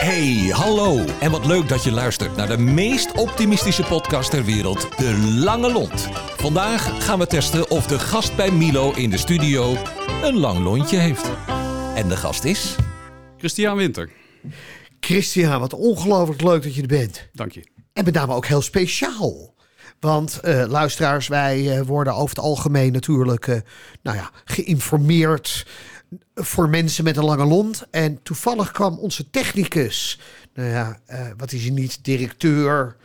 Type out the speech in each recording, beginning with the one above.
Hey, hallo. En wat leuk dat je luistert naar de meest optimistische podcast ter wereld, De Lange Lont. Vandaag gaan we testen of de gast bij Milo in de studio een lang lontje heeft. En de gast is... Christian Winter. Christian, wat ongelooflijk leuk dat je er bent. Dank je. En met name ook heel speciaal. Want eh, luisteraars, wij eh, worden over het algemeen natuurlijk eh, nou ja, geïnformeerd voor mensen met een lange lont. En toevallig kwam onze technicus, nou ja, eh, wat is hij niet, directeur,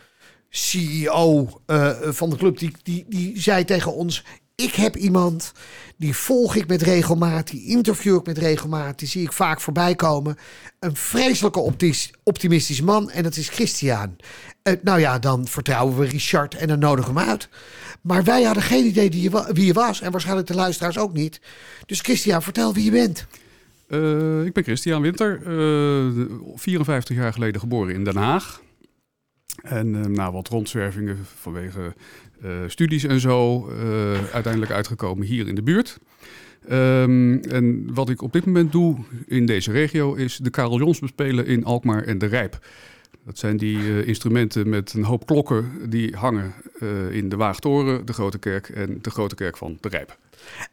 CEO eh, van de club, die, die, die zei tegen ons: Ik heb iemand, die volg ik met regelmaat, die interview ik met regelmaat, die zie ik vaak voorbij komen. Een vreselijke optimistische man en dat is Christian. Eh, nou ja, dan vertrouwen we Richard en dan nodigen we hem uit. Maar wij hadden geen idee wie je was en waarschijnlijk de luisteraars ook niet. Dus Christian, vertel wie je bent. Eh, ik ben Christian Winter, eh, 54 jaar geleden geboren in Den Haag. En eh, na wat rondzwervingen vanwege studies en zo, eh, uiteindelijk uitgekomen hier in de buurt. Ehm, en wat ik op dit moment doe in deze regio is de Karel Jons bespelen in Alkmaar en de Rijp. Dat zijn die eh, instrumenten met een hoop klokken die hangen eh, in de Waagtoren, de Grote Kerk en de Grote Kerk van de Rijp.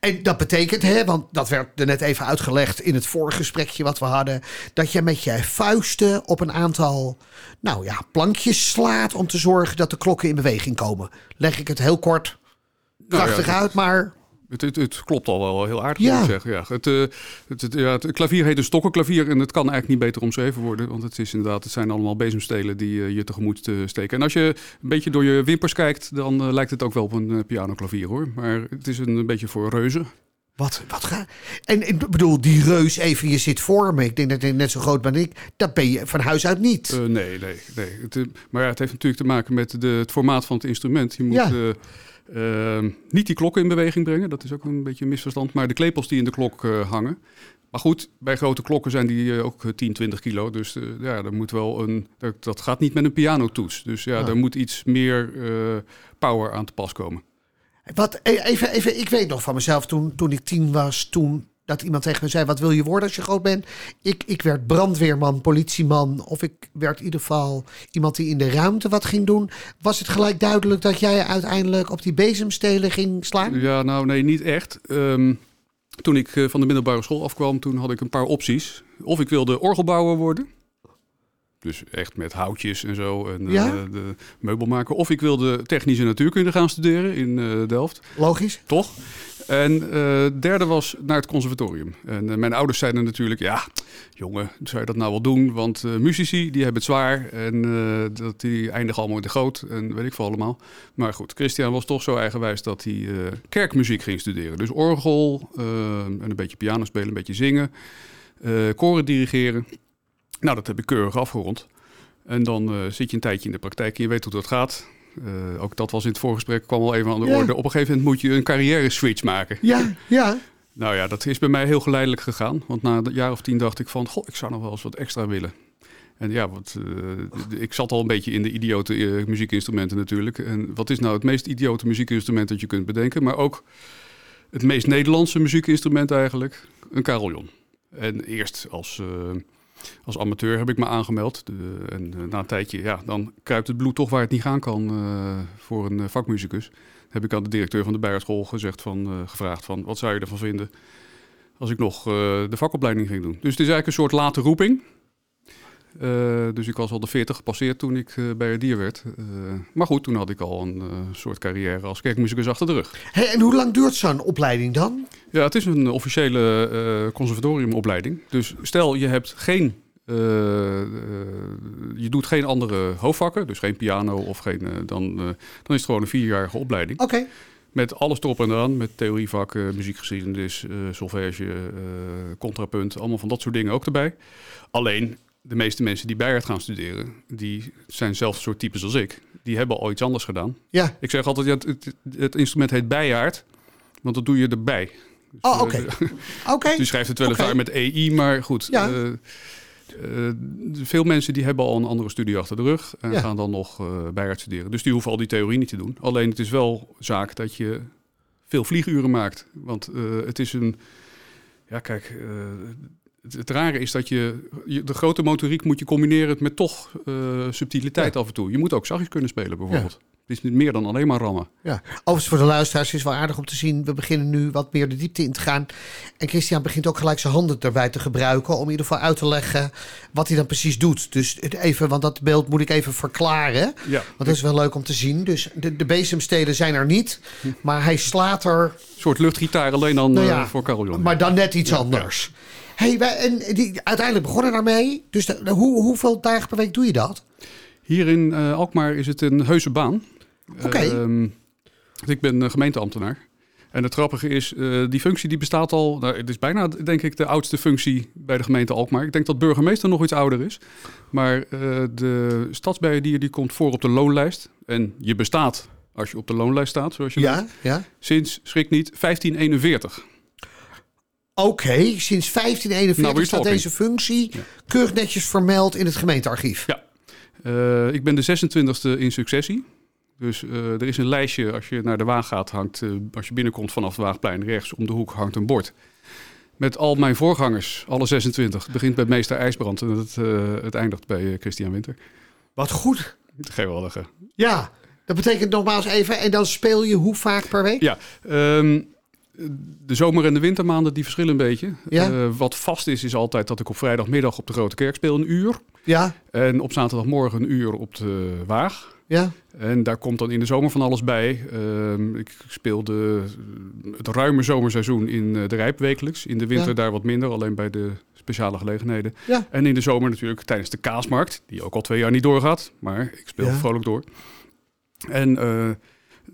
En dat betekent, hè, want dat werd er net even uitgelegd in het voorgesprekje wat we hadden, dat je met je vuisten op een aantal, nou ja, plankjes slaat om te zorgen dat de klokken in beweging komen. Leg ik het heel kort, Nou ja, krachtig uit, maar Het, het, het klopt al wel heel aardig, Ja. moet ik zeggen. Ja, het, eh, het, het, ja, het klavier heet een stokkenklavier en het kan eigenlijk niet beter omschreven worden. Want het, is inderdaad, het zijn allemaal bezemstelen die eh, je tegemoet eh, steken. En als je een beetje door je wimpers kijkt, dan lijkt het ook wel op een pianoklavier hoor. Maar het is een, een beetje voor reuzen. wat, wat ga. En ik bedoel, die reus even, je zit voor me. Ik denk dat ik net zo groot ben ik. Dat ben je van huis uit niet. Nee, nee, nee. Het, maar ja, het heeft natuurlijk te maken met de, het formaat van het instrument. Je moet Ja. Eh, eh, niet die klokken in beweging brengen. Dat is ook een beetje een misverstand. Maar de klepels die in de klok eh, hangen. Maar goed, bij grote klokken zijn die eh, ook 10, 20 kilo. Dus eh, ja, er moet wel een. Dat, gaat niet met een pianotoets. Dus ja, Ah. er moet iets meer eh, power aan te pas komen. Wat, e- even, even, ik weet nog van mezelf toen, toen ik tien was, toen dat iemand tegen me zei: Wat wil je worden als je groot bent? Ik, ik werd brandweerman, politieman, of ik werd in ieder geval iemand die in de ruimte wat ging doen. Was het gelijk duidelijk dat jij uiteindelijk op die bezemstelen ging slaan? Ja, nou nee, niet echt. Ehm, toen ik eh, van de middelbare school afkwam, toen had ik een paar opties. Of ik wilde orgelbouwer worden. Dus echt met houtjes en zo en Ja? de meubelmaker. Of ik wilde technische natuurkunde gaan studeren in eh, Delft. Logisch. Toch? En eh derde was naar het conservatorium. En eh, mijn ouders zeiden natuurlijk, ja, jongen, zou je dat nou wel doen? Want eh, muzici, die hebben het zwaar en dat, die eindigen allemaal in de goot en weet ik veel allemaal. Maar goed, Christian was toch zo eigenwijs dat hij kerkmuziek ging studeren. Dus orgel en een beetje piano spelen, een beetje zingen, koren dirigeren. Nou, dat heb ik keurig afgerond. En dan zit je een tijdje in de praktijk en je weet hoe dat gaat. Eh, ook dat was in het voorgesprek, kwam al even aan de Ja. orde. Op een gegeven moment moet je een carrière switch maken. Ja, ja. Nou ja, dat is bij mij heel geleidelijk gegaan. Want na een jaar of tien dacht ik van, goh, ik zou nog wel eens wat extra willen. En ja, wat, eh, ik zat al een beetje in de idiote eh, muziekinstrumenten natuurlijk. En wat is nou het meest idiote muziekinstrument dat je kunt bedenken? Maar ook het meest Nederlandse muziekinstrument eigenlijk, een carillon. En eerst als, als amateur heb ik me aangemeld. En eh, na een tijdje, ja, dan kruipt het bloed toch waar het niet gaan kan eh, voor een eh, vakmuzikus. Heb ik aan de directeur van de Bijerschool gezegd van, gevraagd van, wat zou je ervan vinden als ik nog de vakopleiding ging doen. Dus het is eigenlijk een soort late roeping. Eh, dus ik was al de 40 gepasseerd toen ik eh, bij dier werd. Eh, maar goed, toen had ik al een soort carrière als kerkmuzikus achter de rug. Hé, en hoe lang duurt zo'n opleiding dan? Ja, het is een officiële conservatoriumopleiding. Dus stel je hebt geen. je doet geen andere hoofdvakken, dus geen piano of geen. dan, dan is het gewoon een vierjarige opleiding. Oké. Met alles erop en eraan. Met theorievakken, muziekgeschiedenis, solfège, contrapunt. Allemaal van dat soort dingen ook erbij. Alleen, de meeste mensen die Bijard gaan studeren... die zijn zelf een soort types als ik. Die hebben al iets anders gedaan. Ja. Ik zeg altijd, ja, het, het, het instrument heet Bijaard. Want dat doe je erbij. Dus, Oh, eh, oké. Oké. je schrijft het weliswaar Oké. met EI, maar goed. Ja. eh, eh, veel mensen die hebben al een andere studie achter de rug en Ja. gaan dan nog eh Bijart studeren. Dus die hoeven al die theorie niet te doen. Alleen het is wel zaak dat je veel vlieguren maakt. Want het is een... Ja, kijk, het, het rare is dat je, je- de grote motoriek moet je combineren met toch eh, subtiliteit af en toe. Je moet ook zachtjes kunnen spelen bijvoorbeeld. Het is niet meer dan alleen maar rammen. Ja. Overigens voor de luisteraars is het wel aardig om te zien. We beginnen nu wat meer de diepte in te gaan. En Christian begint ook gelijk zijn handen erbij te gebruiken. Om in ieder geval uit te leggen wat hij dan precies doet. Dus het even, want dat beeld moet ik even verklaren. Ja, Want dat is wel leuk om te zien. Dus de, de zijn er niet. Maar hij slaat er, een soort luchtgitaar alleen dan Nou eh, ja, voor carillon. maar dan net iets anders. Hey, wij, en die, uiteindelijk begonnen daarmee. Dus de, hoe, hoeveel dagen per week doe je dat? Hier in eh, Alkmaar is het een heuse baan. Oké. Ehm, ik ben eh, gemeenteambtenaar. En het grappige is, eh, die functie die bestaat al... Nou, het is bijna, denk ik, de oudste functie bij de gemeente Alkmaar. Ik denk dat burgemeester nog iets ouder is. Maar de stadsbijendier die komt voor op de loonlijst. En je bestaat als je op de loonlijst staat, zoals je weet. Ja, ja. Sinds, schrik niet, 1541. Oké, sinds 1541 Nou, staat deze functie keurig netjes vermeld in het gemeentearchief. Ja. Eh, ik ben de 26e in successie. Dus eh, er is een lijstje, als je naar de Waag gaat, hangt, eh, als je binnenkomt vanaf het Waagplein rechts om de hoek hangt een bord. Met al mijn voorgangers, alle 26. Het begint bij meester IJsbrand en het, het eindigt bij Christian Winter. Wat goed. Geweldige. Ja, dat betekent nogmaals even. En dan speel je hoe vaak per week? Ja, ehm, de zomer- en de wintermaanden die verschillen een beetje. Ja. Eh, wat vast is, is altijd dat ik op vrijdagmiddag op de Grote Kerk speel een uur. Ja, En op zaterdagmorgen een uur op de Waag. ja. En daar komt dan in de zomer van alles bij. Ehm, ik speelde het ruime zomerseizoen in eh, de Rijp wekelijks. In de winter Ja. daar wat minder, alleen bij de speciale gelegenheden. Ja. En in de zomer natuurlijk tijdens de kaasmarkt, die ook al twee jaar niet doorgaat. Maar ik speel Ja. vrolijk door. En eh,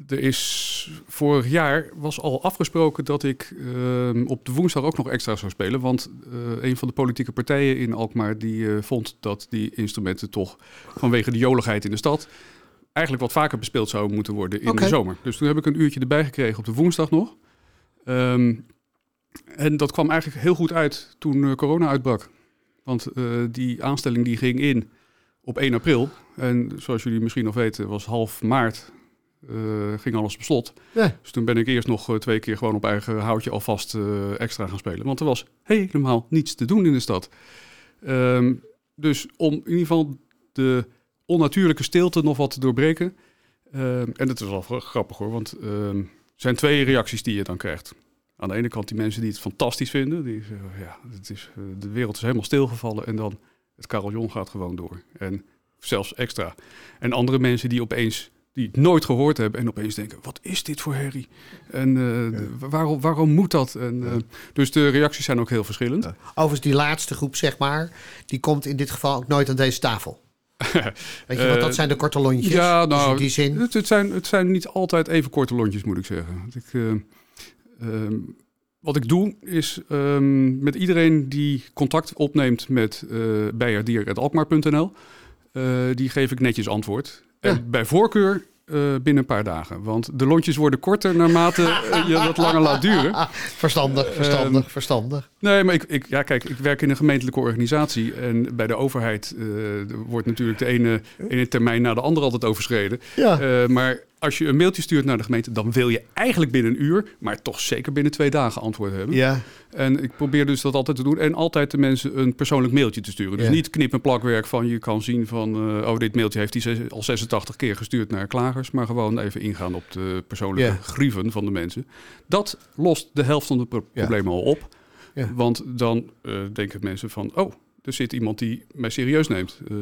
er is vorig jaar was al afgesproken dat ik ehm, op de woensdag ook nog extra zou spelen. Want eh, een van de politieke partijen in Alkmaar die eh, vond dat die instrumenten toch vanwege de joligheid in de stad eigenlijk wat vaker bespeeld zouden moeten worden in de zomer. Dus toen heb ik een uurtje erbij gekregen op de woensdag nog. Ehm, en dat kwam eigenlijk heel goed uit toen eh, corona uitbrak. Want die aanstelling die ging in op 1 april. En zoals jullie misschien nog weten, was half maart eh, ging alles op slot. Ja. Dus toen ben ik eerst nog eh, twee keer gewoon op eigen houtje alvast eh, extra gaan spelen. Want er was helemaal niets te doen in de stad. Ehm, dus om in ieder geval de onnatuurlijke stilte nog wat te doorbreken. ehm, en het is wel gra- grappig hoor, want ehm, er zijn twee reacties die je dan krijgt. Aan de ene kant die mensen die het fantastisch vinden. Die zeggen, ja, het is, de wereld is helemaal stilgevallen. En dan het carillon gaat gewoon door. En zelfs extra. En andere mensen die opeens die het nooit gehoord hebben en opeens denken: wat is dit voor herrie? En eh, waarom, waarom moet dat? En, eh, dus de reacties zijn ook heel verschillend. Ja. Overigens, die laatste groep, zeg maar, die komt in dit geval ook nooit aan deze tafel. Weet je, want dat Eh, zijn de korte lontjes. Ja, Dus nou, in die zin. Het, het, zijn, het zijn niet altijd even korte lontjes, moet ik zeggen. Want Ik, eh, ehm, wat ik doe, is ehm, met iedereen die contact opneemt met uh, bijerdier.alkmaar.nl, eh, die geef ik netjes antwoord. En bij voorkeur eh, binnen een paar dagen. Want de lontjes worden korter naarmate eh, je dat langer laat duren. Verstandig, verstandig, Ehm, verstandig. Nee, maar ik, ik, ja, kijk, ik werk in een gemeentelijke organisatie. En bij de overheid eh, wordt natuurlijk de ene, ene termijn na de andere altijd overschreden. Ja. Maar als je een mailtje stuurt naar de gemeente, dan wil je eigenlijk binnen een uur, maar toch zeker binnen twee dagen antwoord hebben. ja. En ik probeer dus dat altijd te doen. En altijd de mensen een persoonlijk mailtje te sturen. Dus Ja. niet knip- en plakwerk van je kan zien van... eh, oh, dit mailtje heeft hij al 86 keer gestuurd naar klagers. Maar gewoon even ingaan op de persoonlijke Ja. grieven van de mensen. Dat lost de helft van de pro- Ja. problemen al op. Ja. Want dan eh, denken mensen van... oh, er zit iemand die mij serieus neemt. eh,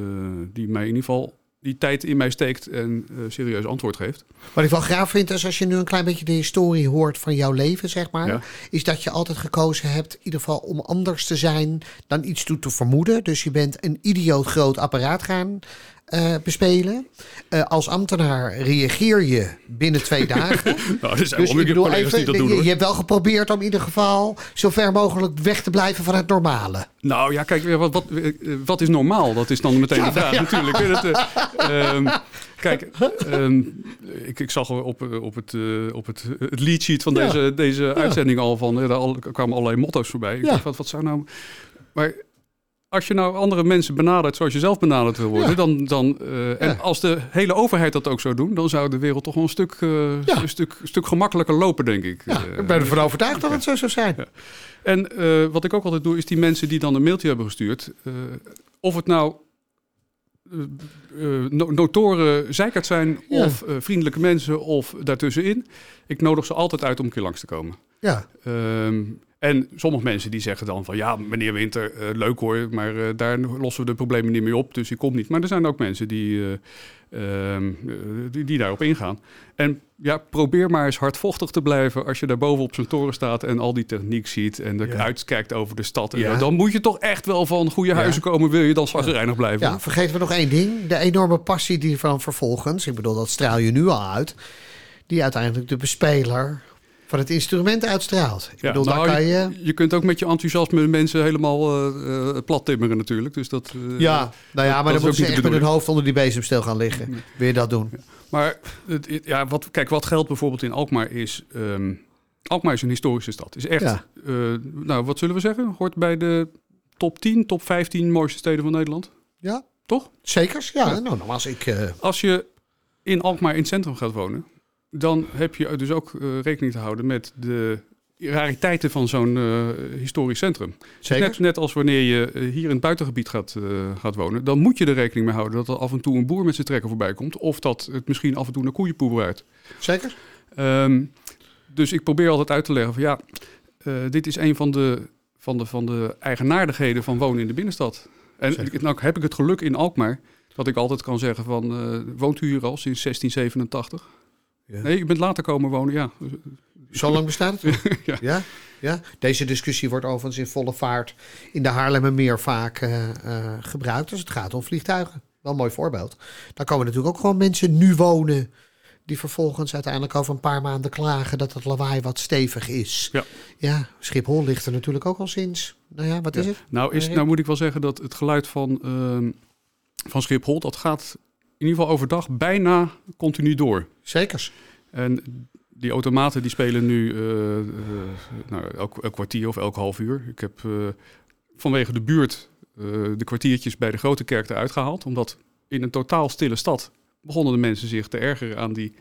die mij in ieder geval die tijd in mij steekt en eh, serieus antwoord geeft. Wat ik wel graag vind, is als je nu een klein beetje de historie hoort van jouw leven, zeg maar. Ja. Is dat je altijd gekozen hebt, in ieder geval om anders te zijn dan iets toe te vermoeden. Dus je bent een idioot groot apparaat gaan eh, bespelen. Eh, als ambtenaar reageer je binnen twee dagen. Nou, er zijn Dus wel ik bedoel collega's even, die dat doen je, hebt wel geprobeerd om in ieder geval zo ver mogelijk weg te blijven van het normale. Nou ja, kijk, wat, wat, eh, wat is normaal? Dat is dan meteen de vraag natuurlijk. Eh, ehm, kijk, ehm, ik, ik zag op, op, het, op het, het lead sheet van Ja. deze, deze uitzending al van, daar al- kwamen allerlei motto's voorbij. Ik Ja. dacht, wat, wat zou nou... Maar als je nou andere mensen benadert zoals je zelf benaderd wil worden, Ja. dan, dan eh, en Ja. als de hele overheid dat ook zou doen, dan zou de wereld toch wel een stuk, eh, Ja. een stuk, een stuk gemakkelijker lopen, denk ik. Ja, Eh, ik ben ervan overtuigd dat het zo zou zijn. En wat ik ook altijd doe, is die mensen die dan een mailtje hebben gestuurd, of het nou no- notoren zeikert zijn, of vriendelijke mensen, of daartussenin. Ik nodig ze altijd uit om een keer langs te komen. Ja, Ehm, en sommige mensen die zeggen dan van ja, meneer Winter, eh, leuk hoor, maar eh, daar lossen we de problemen niet mee op, dus ik kom niet. Maar er zijn ook mensen die, eh, ehm, eh, die, die daarop ingaan. En ja, probeer maar eens hardvochtig te blijven als je daar boven op zo'n toren staat en al die techniek ziet en er Ja. uitkijkt over de stad. En Ja. Dan moet je toch echt wel van goede Ja. huizen komen, wil je dan zagrijnig blijven. ja, vergeten we nog één ding. De enorme passie die van vervolgens, ik bedoel dat straal je nu al uit, die uiteindelijk de bespeler van het instrument uitstraalt. Ik Ja, bedoel, nou, daar kan je... je kunt ook met je enthousiasme mensen helemaal eh, eh, plat timmeren natuurlijk. Dus dat, eh, Ja, nou ja, dat maar dan moeten ook ze niet de echt met hun hoofd onder die bezemstil gaan liggen. Wil je dat doen? Maar het, ja, wat, kijk, wat geldt bijvoorbeeld in Alkmaar is... ehm, Alkmaar is een historische stad. Is echt, Ja. nou wat zullen we zeggen? Hoort bij de top 10, top 15 mooiste steden van Nederland. Ja, Toch? zekers. Ja, nou, was ik... Als je in Alkmaar in het centrum gaat wonen... dan heb je dus ook eh, rekening te houden met de rariteiten van zo'n eh, historisch centrum. zeker. Net, net als wanneer je eh, hier in het buitengebied gaat, gaat wonen, dan moet je er rekening mee houden dat er af en toe een boer met zijn trekker voorbij komt. Of dat het misschien af en toe naar koeienpoep uit. Zeker. Ehm, dus ik probeer altijd uit te leggen van ja, dit is een van de, van, de, van de eigenaardigheden van wonen in de binnenstad. En Zeker. nou heb ik het geluk in Alkmaar dat ik altijd kan zeggen van woont u hier al sinds 1687? Ja. Nee, u bent later komen wonen, ja. Zo lang bestaat het? Ja. ja. Ja? Deze discussie wordt overigens in volle vaart in de Haarlemmermeer vaak eh, eh, gebruikt als het gaat om vliegtuigen. Wel een mooi voorbeeld. Daar komen natuurlijk ook gewoon mensen nu wonen die vervolgens uiteindelijk over een paar maanden klagen dat het lawaai wat stevig is. Ja. Ja, Schiphol ligt er natuurlijk ook al sinds. Nou ja, wat is Ja. het? Nou, is, nou moet ik wel zeggen dat het geluid van, ehm, van Schiphol, dat gaat in ieder geval overdag bijna continu door. Zekers. En die automaten die spelen nu eh, eh, nou, elk, elk kwartier of elk half uur. Ik heb eh, vanwege de buurt de kwartiertjes bij de grote kerk eruit gehaald. Omdat in een totaal stille stad begonnen de mensen zich te ergeren aan die,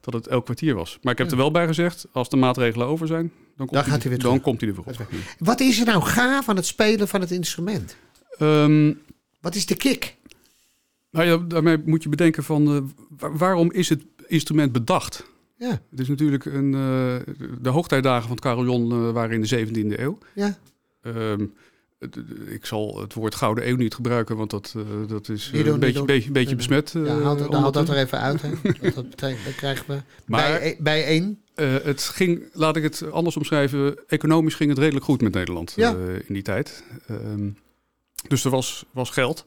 dat het elk kwartier was. Maar ik heb er wel bij gezegd, als de maatregelen over zijn, dan komt, Dan gaat hij weer dan komt hij er weer op. Wat is er nou gaaf aan het spelen van het instrument? Ehm, Wat is de kick? Nou ja, daarmee moet je bedenken van eh, wa- waarom is het instrument bedacht? Ja, Het is natuurlijk een, eh, de hoogtijdagen van het carillon eh, waren in de 17e eeuw. ja. Ehm, het- ik zal het woord gouden eeuw niet gebruiken, want dat, dat is doen, een beetje, beetje, besmet. ja haal, dat- haal dat er even uit. Hè. Dat, dat betekent, dan krijgen we Maar- bij, bij één. Het ging, laat ik het anders omschrijven, economisch ging het redelijk goed met Nederland Ja. in die tijd. Ehm, dus er was, was geld.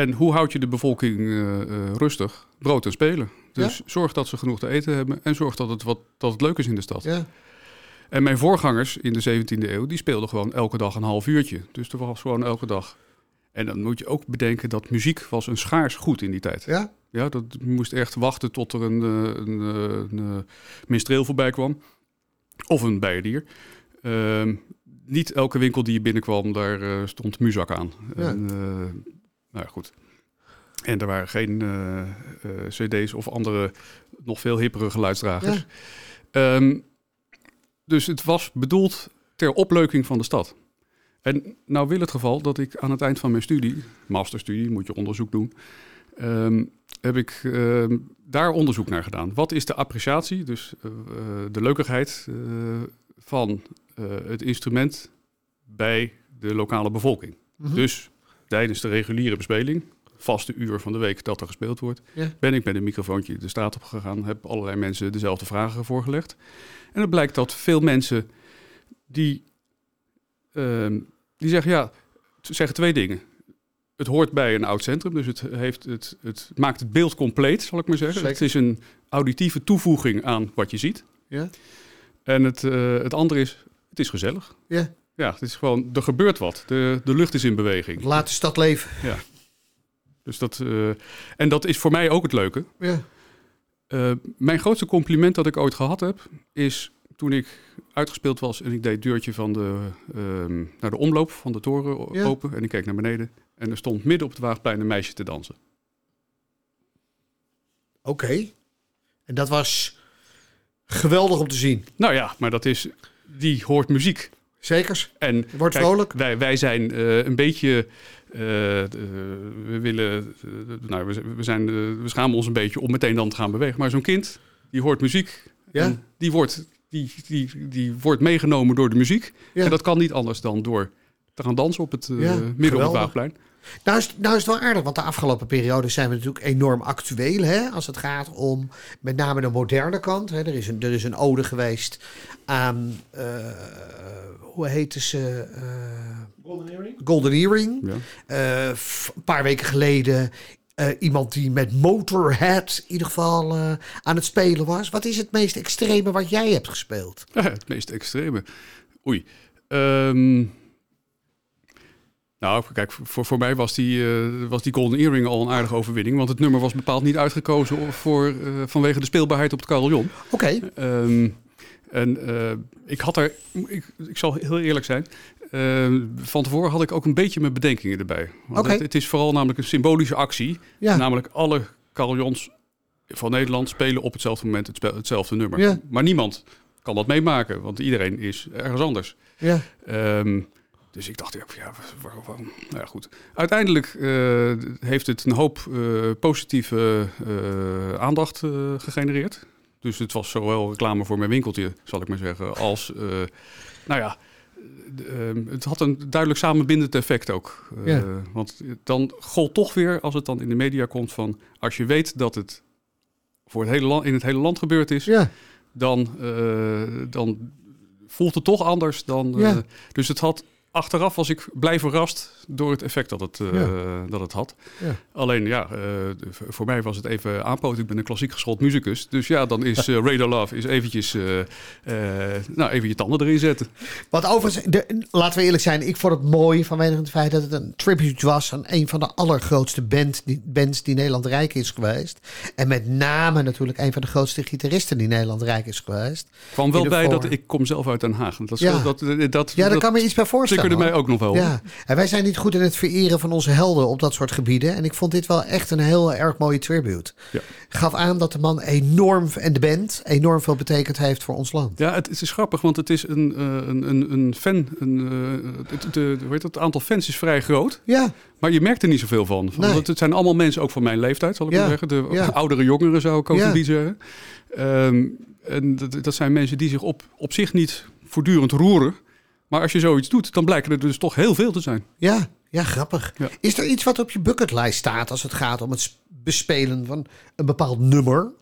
En hoe houd je de bevolking eh, eh, rustig? Brood en spelen. Dus zorg dat ze genoeg te eten hebben en zorg dat het, wat, dat het leuk is in de stad. Ja. En mijn voorgangers in de 17e eeuw, die speelden gewoon elke dag een half uurtje. Dus er was gewoon elke dag. En dan moet je ook bedenken dat muziek was een schaars goed in die tijd. Ja? Ja, dat moest echt wachten tot er een, eh, een, een, minstreel voorbij kwam. Of een bijendier. Ehm, niet elke winkel die je binnenkwam, daar stond muzak aan. Ja. En, nou goed. En er waren geen eh, eh, cd's of andere nog veel hippere geluidsdragers. Ja. Ehm, dus het was bedoeld ter opleuking van de stad. En nou wil het geval dat ik aan het eind van mijn studie, masterstudie, moet je onderzoek doen, ehm, heb ik ehm, daar onderzoek naar gedaan. Wat is de appreciatie, dus eh, de leukigheid van het instrument bij de lokale bevolking? Mhm. Dus tijdens de reguliere bespeling, vaste uur van de week dat er gespeeld wordt, Ja. ben ik met een microfoontje de straat op gegaan, heb allerlei mensen dezelfde vragen voorgelegd. En het blijkt dat veel mensen die, ehm, die zeggen, ja, ze zeggen twee dingen. Het hoort bij een oud centrum, dus het, heeft het, het maakt het beeld compleet, zal ik maar zeggen. Zeker. Het is een auditieve toevoeging aan wat je ziet. Ja. En het, eh, het andere is, het is gezellig. Ja. Ja, het is gewoon, er gebeurt wat. De, de lucht is in beweging. Laat de stad leven. Dus dat, eh, en dat is voor mij ook het leuke. Ja. Eh, mijn grootste compliment dat ik ooit gehad heb, is toen ik uitgespeeld was en ik deed het deurtje van de, ehm, naar de omloop van de toren Ja. open en ik keek naar beneden. En er stond midden op het Waagplein een meisje te dansen. Oké. En dat was geweldig om te zien. Nou ja, maar dat is, die hoort muziek. Zekers. En Wordt vrolijk. Wij, wij zijn eh, een beetje. eh, we willen. eh, nou, we, we, zijn, we schamen ons een beetje om meteen dan te gaan bewegen. Maar zo'n kind, die hoort muziek. Ja. En die wordt, die, die, die wordt meegenomen door de muziek. Ja. En dat kan niet anders dan door te gaan dansen op het Ja, midden op het Waagplein. Nou is, nou is het wel aardig, want de afgelopen periode zijn we natuurlijk enorm actueel. Hè, als het gaat om met name de moderne kant. Hè. Er, is een, er is een ode geweest aan, eh, hoe heette ze? Eh, Golden Earring? Golden Earring. Ja. Eh, een paar weken geleden eh, iemand die met Motorhead in ieder geval eh, aan het spelen was. Wat is het meest extreme wat jij hebt gespeeld? Ja, het meest extreme. Oei. Ehm, nou, kijk, voor, voor mij was die, eh, was die Golden Earring al een aardige overwinning. Want het nummer was bepaald niet uitgekozen voor, eh, vanwege de speelbaarheid op het carillon. Oké, Ehm, en eh, ik had er, ik, ik zal heel eerlijk zijn. eh, van tevoren had ik ook een beetje mijn bedenkingen erbij. Want het, het is vooral namelijk een symbolische actie. ja. Namelijk alle carillons van Nederland spelen op hetzelfde moment het spel- hetzelfde nummer. Ja. Maar niemand kan dat meemaken, want iedereen is ergens anders. ja. Ehm, dus ik dacht, ja, ja waar- waarom? Nou ja, goed. Uiteindelijk eh, heeft het een hoop eh, positieve eh, aandacht gegenereerd. Dus het was zowel reclame voor mijn winkeltje, zal ik maar zeggen, als, nou ja, ehm, het had een duidelijk samenbindend effect ook. Ja. Want dan gold toch weer, als het dan in de media komt, van als je weet dat het voor het hele land, in het hele land gebeurd is, ja. dan, dan voelt het toch anders dan. Ja. dus het had. Achteraf was ik blij verrast door het effect dat het, eh, dat het had. Ja. Alleen ja, eh, voor mij was het even aanpoten. Ik ben een klassiek geschoold muzikus. Dus ja, dan is eh Radar Love is eventjes, nou, even je tanden erin zetten. Wat overigens, de, laten we eerlijk zijn, ik vond het mooi vanwege het feit dat het een tribute was aan een van de allergrootste band, die, bands die Nederland rijk is geweest. En met name natuurlijk een van de grootste gitaristen die Nederland rijk is geweest. kwam wel bij dat ik kom zelf uit Den Haag. Dat, Ja. dat, dat, dat, Ja, daar kan me iets bij voorstellen. Triggerde mij ook nog wel. Ja, en wij zijn niet goed in het vereren van onze helden op dat soort gebieden. En ik vond dit wel echt een heel erg mooie tribute. Ja. Gaf aan dat de man enorm, en de band, enorm veel betekend heeft voor ons land. Ja, het, het is grappig, want het is een, eh, een, een, een fan. Een, eh, het, de, hoe heet dat, het aantal fans is vrij groot. Ja, Maar je merkt er niet zoveel van. van Nee. want het zijn allemaal mensen ook van mijn leeftijd, zal ik Ja, maar zeggen. De ja. oudere jongeren zou ik ook Ja. beetje zeggen. Ehm, en dat, dat zijn mensen die zich op, op zich niet voortdurend roeren. Maar als je zoiets doet, dan blijken er dus toch heel veel te zijn. ja, ja, grappig. Ja. Is er iets wat op je bucketlijst staat als het gaat om het bespelen van een bepaald nummer?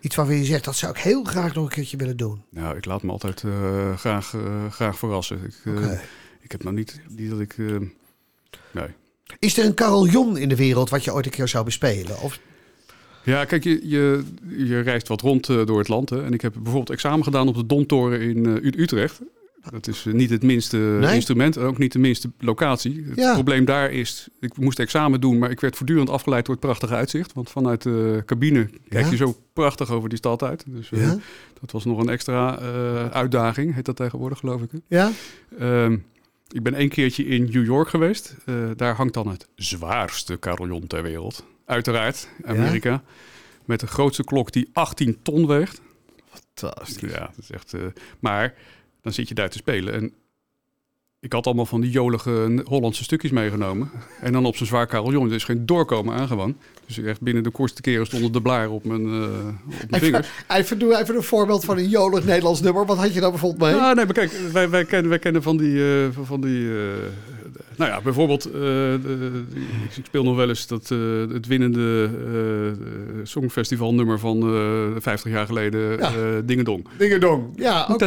Iets waarvan je zegt, dat zou ik heel graag nog een keertje willen doen. Nou, ik laat me altijd eh, graag, eh, graag verrassen. Ik, eh, ik heb nou niet, niet dat ik... nee. Is er een carillon in de wereld wat je ooit een keer zou bespelen? Of, Ja, kijk, je, je, je reist wat rond door het land. Hè. En ik heb bijvoorbeeld examen gedaan op de Domtoren in Utrecht. Dat is eh, niet het minste Nee? instrument en ook niet de minste locatie. Het Ja. probleem daar is, ik moest examen doen, maar ik werd voortdurend afgeleid door het prachtige uitzicht. Want vanuit de cabine kijk Ja? je zo prachtig over die stad uit. Dus eh, dat was nog een extra eh, uitdaging, heet dat tegenwoordig geloof ik. Ja? Ehm, ik ben één keertje in New York geweest. Eh, daar hangt dan het zwaarste carillon ter wereld. Uiteraard, Amerika. Met de grootste klok die 18 ton weegt. Fantastisch. Ja, dat is echt. eh, maar dan zit je daar te spelen. En ik had allemaal van die jolige Hollandse stukjes meegenomen. En dan op zo'n zwaar carillon. Er is geen doorkomen aan gewoon. Dus echt binnen de kortste keren stonden de blaren op mijn, eh, op mijn vingers. Even, doe even een voorbeeld van een jolig Nederlands nummer. Wat had je daar bijvoorbeeld mee? Ja, nee, maar kijk, wij, wij, kennen, wij kennen van die, eh, van die eh, nou ja, bijvoorbeeld, de- ik, speel nog wel eens dat, het winnende songfestival nummer van eh 50 jaar geleden, Ja. Dingedong. Dingedong. Ja, oké.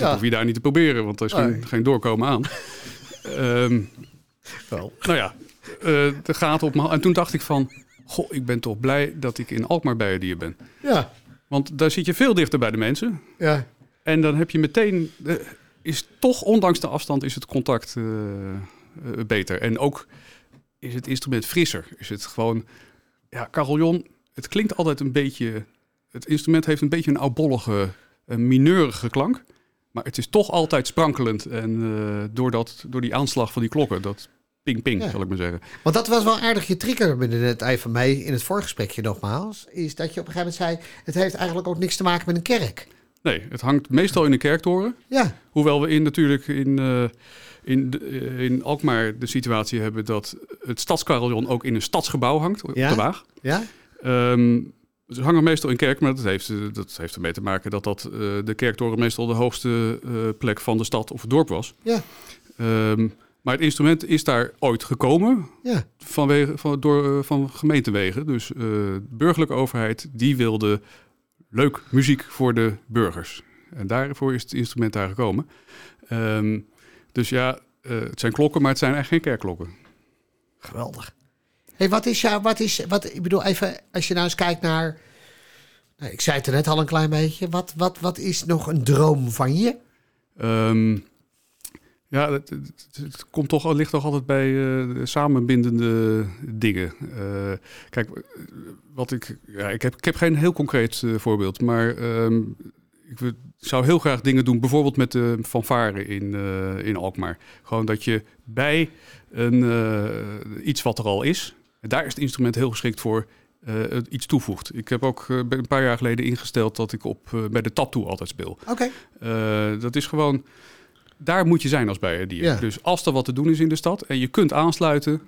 Nou, Ja. hoef je daar niet te proberen, want er is geen, doorkomen aan. Ehm, Wel. nou ja, eh, de gaten op me. En toen dacht ik van, goh, ik ben toch blij dat ik in Alkmaar bij je bent. Ja, Want daar zit je veel dichter bij de mensen. ja. En dan heb je meteen, eh, is toch ondanks de afstand, is het contact eh, eh, beter. En ook is het instrument frisser. Is het gewoon, ja, carillon, het klinkt altijd een beetje het instrument heeft een beetje een oudbollige, uh, mineurige klank. Maar het is toch altijd sprankelend. En uh, door, dat, door die aanslag van die klokken, dat ping ping, zal ik maar zeggen. Want dat was wel aardig je trigger binnen het ei van mij in het voorgesprekje nogmaals. Is dat je op een gegeven moment zei, het heeft eigenlijk ook niks te maken met een kerk. Nee, het hangt meestal in een kerktoren. Ja. Hoewel we in natuurlijk in, uh, in, uh, in Alkmaar de situatie hebben dat het stadscarillon ook in een stadsgebouw hangt, op ja? de Waag. Ja. Um, ze hangen meestal in kerk, maar dat heeft, dat heeft ermee te maken dat, dat uh, de kerktoren meestal de hoogste plek van de stad of het dorp was. Ja. Um, maar het instrument is daar ooit gekomen ja. vanwege, van, door, van gemeentewegen. Dus de burgerlijke overheid die wilde leuk muziek voor de burgers. En daarvoor is het instrument daar gekomen. Um, dus ja, het zijn klokken, maar het zijn eigenlijk geen kerkklokken. Geweldig. Hey, wat is ja, wat is, wat, ik bedoel even, als je nou eens kijkt naar, nou, ik zei het er net al een klein beetje, wat, wat, wat is nog een droom van je? Um, ja, het, komt toch, ligt toch altijd bij uh, samenbindende dingen. Uh, kijk, wat ik, ja, ik, heb, ik heb geen heel concreet uh, voorbeeld, maar um, ik zou heel graag dingen doen, bijvoorbeeld met de fanfare in, in Alkmaar. Gewoon dat je bij een, iets wat er al is, daar is het instrument heel geschikt voor, iets toevoegt. Ik heb ook een paar jaar geleden ingesteld dat ik op, bij de tattoo altijd speel. Oké. Okay. dat is gewoon daar moet je zijn als bijendier. Ja. Dus als er wat te doen is in de stad en je kunt aansluiten,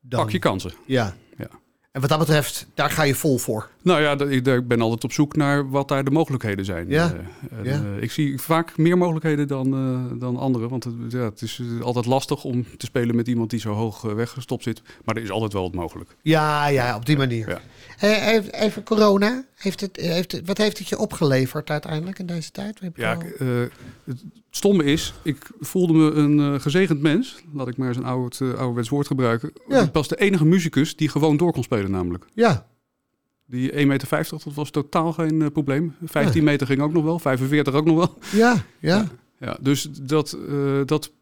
Dan. pak je kansen. Ja. Ja. En wat dat betreft, daar ga je vol voor. Nou ja, ik, ben altijd op zoek naar wat daar de mogelijkheden zijn. Ja. Eh, en, Ja. eh, ik zie vaak meer mogelijkheden dan, eh, dan anderen. Want het, ja, het is altijd lastig om te spelen met iemand die zo hoog weggestopt zit. Maar er is altijd wel wat mogelijk. Ja, ja, op die manier. Ja. Even, corona. Heeft het, heeft het, wat heeft het je opgeleverd uiteindelijk in deze tijd? Ja, eh, het stomme is, ik voelde me een gezegend mens. Laat ik maar eens een oud, ouderwets woord gebruiken. Ja. Ik was de enige muzikus die gewoon door kon spelen namelijk. ja. Die 1,50 meter, dat was totaal geen eh, probleem. 15 meter ging ook nog wel, 45 ook nog wel. Ja, ja. Ja, dus dat, eh, dat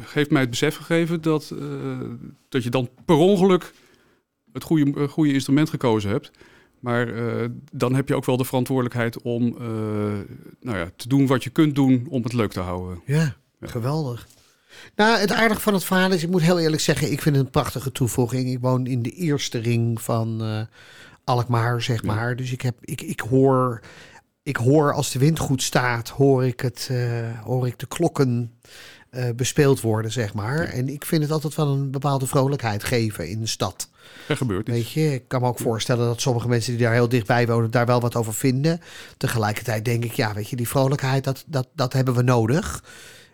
heeft mij het besef gegeven dat, eh, dat je dan per ongeluk het goede, goede instrument gekozen hebt. Maar dan heb je ook wel de verantwoordelijkheid om nou ja, te doen wat je kunt doen om het leuk te houden. Ja, geweldig. Nou, het aardige van het verhaal is, ik moet heel eerlijk zeggen, ik vind het een prachtige toevoeging. Ik woon in de eerste ring van eh, Alkmaar, zeg Ja. maar. Dus ik, heb, ik, ik, hoor, ik hoor als de wind goed staat, hoor ik, het, eh, hoor ik de klokken eh, bespeeld worden, zeg maar. En ik vind het altijd wel een bepaalde vrolijkheid geven in de stad. Er gebeurt iets. Weet je, ik kan me ook voorstellen dat sommige mensen die daar heel dichtbij wonen, daar wel wat over vinden. Tegelijkertijd denk ik, ja, weet je, die vrolijkheid, dat, dat, dat hebben we nodig.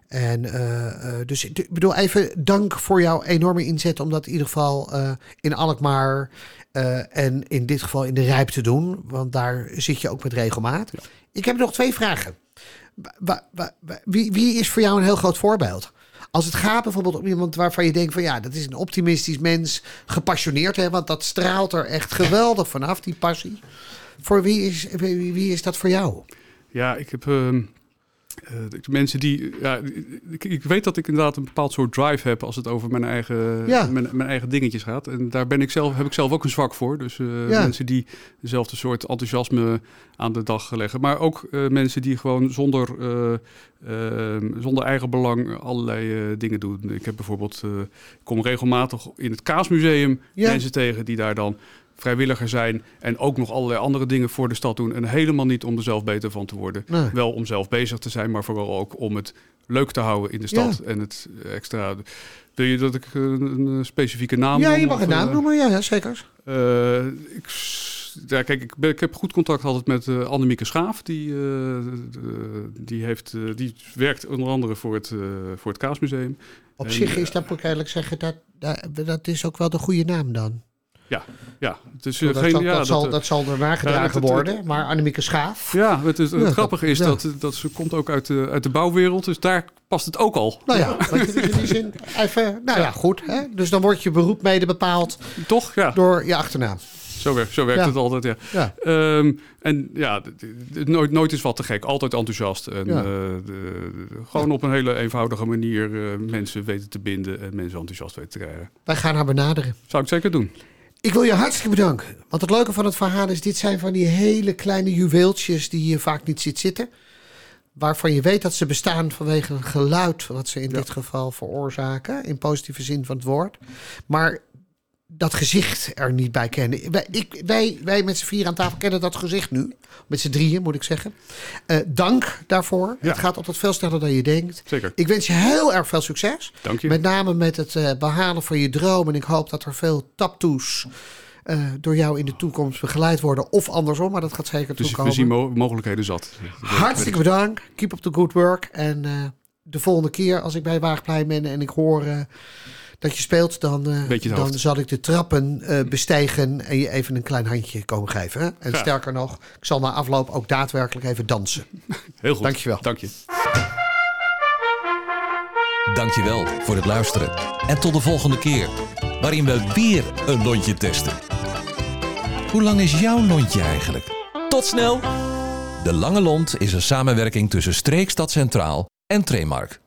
En eh, eh, dus ik bedoel even dank voor jouw enorme inzet om dat in ieder geval eh, in Alkmaar en in dit geval in de Rijp te doen. Want daar zit je ook met regelmaat. Ja. Ik heb nog twee vragen. Wa- wa- wa- wa- wie, wie is voor jou een heel groot voorbeeld? Als het gaat bijvoorbeeld om iemand waarvan je denkt van ja, dat is een optimistisch mens, gepassioneerd, hè, want dat straalt er echt geweldig vanaf, die passie. Voor wie is, wie, wie is dat voor jou? Ja, ik heb ehm, eh, mensen die. Ja, ik, ik weet dat ik inderdaad een bepaald soort drive heb als het over mijn eigen, Ja. mijn, mijn eigen dingetjes gaat. En daar ben ik zelf, heb ik zelf ook een zwak voor. Dus eh, Ja. mensen die dezelfde soort enthousiasme aan de dag leggen. Maar ook eh, mensen die gewoon zonder, eh, ehm, zonder eigen belang allerlei dingen doen. Ik heb bijvoorbeeld, ik kom regelmatig in het Kaasmuseum Ja. mensen tegen die daar dan vrijwilliger zijn en ook nog allerlei andere dingen voor de stad doen. En helemaal niet om er zelf beter van te worden. Nee. Wel om zelf bezig te zijn, maar vooral ook om het leuk te houden in de stad. En het extra. Wil je dat ik eh, een, specifieke naam Ja, noem, je mag een naam eh, noemen, ja, ja zeker. eh, ik, ja, kijk, ik, ben, ik heb goed contact altijd met eh Annemieke Schaaf. Die, de- die, heeft, die werkt onder andere voor het, voor het Kaasmuseum. Op En, zich is dat, moet ik eerlijk zeggen, dat, dat, dat is ook wel de goede naam dan. Ja, het is eh, dat, geen. ja, dat, zal, eh, dat zal er nagedragen Ja, dat- dat- worden, maar Annemieke Schaaf. ja, het, het Ja, grappige is dat, dat ze komt ook uit de, uit de bouwwereld. Dus daar past het ook al. Nou ja, in die zin even, nou ja, goed. Hè? Dus dan wordt je beroep mede bepaald Toch? Ja, door je achternaam. zo, werkt, zo werkt Ja. het altijd. Ja. Ja, Ehm, en ja, nooit, nooit is wat te gek. Altijd enthousiast. En Ja. eh, de- de- gewoon op een hele eenvoudige manier eh, mensen weten te binden en mensen enthousiast weten te krijgen. wij gaan haar benaderen. Zou ik zeker doen. Ik wil je hartstikke bedanken. Want het leuke van het verhaal is, dit zijn van die hele kleine juweeltjes die je vaak niet ziet zitten. Waarvan je weet dat ze bestaan vanwege een geluid wat ze in dit geval veroorzaken. In positieve zin van het woord. Maar dat gezicht er niet bij kennen. Wij, ik, wij, wij met z'n vier aan tafel kennen dat gezicht nu. Met z'n drieën, moet ik zeggen. Uh, dank daarvoor. Ja. Het gaat altijd veel sneller dan je denkt. Zeker. Ik wens je heel erg veel succes. Dank je. Met name met het uh, behalen van je droom. En ik hoop dat er veel taptoes uh, door jou in de toekomst begeleid worden. Of andersom, maar dat gaat zeker dus toekomen. we zien mo mogelijkheden zat. Hartstikke bedankt. Keep up the good work. En de volgende keer als ik bij Waagplein ben en ik hoor dat je speelt, dan, uh, dan zal ik de trappen bestijgen en je even een klein handje komen geven. Hè? En sterker nog, ik zal na afloop ook daadwerkelijk even dansen. Heel goed. Dankjewel. Dank je. Dankjewel voor het luisteren. En tot de volgende keer, waarin we weer een lontje testen. Hoe lang is jouw lontje eigenlijk? Tot snel! De Lange Lont is een samenwerking tussen Streekstad Centraal en Tremark.